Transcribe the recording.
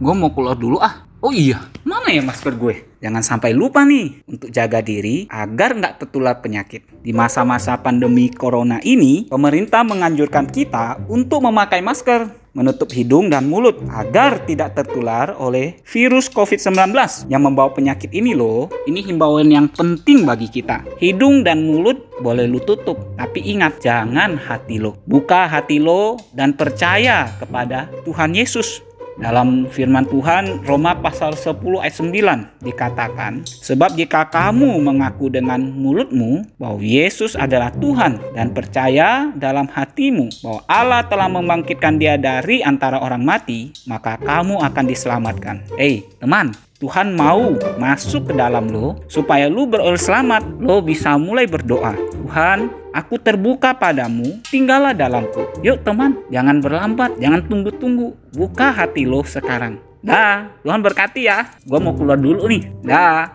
gue mau keluar dulu ah. Oh iya, mana ya masker gue? Jangan sampai lupa nih untuk jaga diri agar nggak tertular penyakit. Di masa-masa pandemi corona ini, pemerintah menganjurkan kita untuk memakai masker, menutup hidung dan mulut agar tidak tertular oleh virus COVID-19 yang membawa penyakit ini loh. Ini himbauan yang penting bagi kita. Hidung dan mulut boleh lu tutup, tapi ingat jangan hati lo. Buka hati lo dan percaya kepada Tuhan Yesus. Dalam firman Tuhan Roma pasal 10 ayat 9 dikatakan, Sebab jika kamu mengaku dengan mulutmu bahwa Yesus adalah Tuhan dan percaya dalam hatimu bahwa Allah telah membangkitkan dia dari antara orang mati, maka kamu akan diselamatkan. Hei teman, Tuhan mau masuk ke dalam lo supaya lo beroleh selamat. Lo bisa mulai berdoa. Tuhan, aku terbuka padamu, tinggallah dalamku. Yuk teman, jangan berlambat, jangan tunggu-tunggu. Buka hati lo sekarang. Dah, Tuhan berkati ya. Gua mau keluar dulu nih. Dah.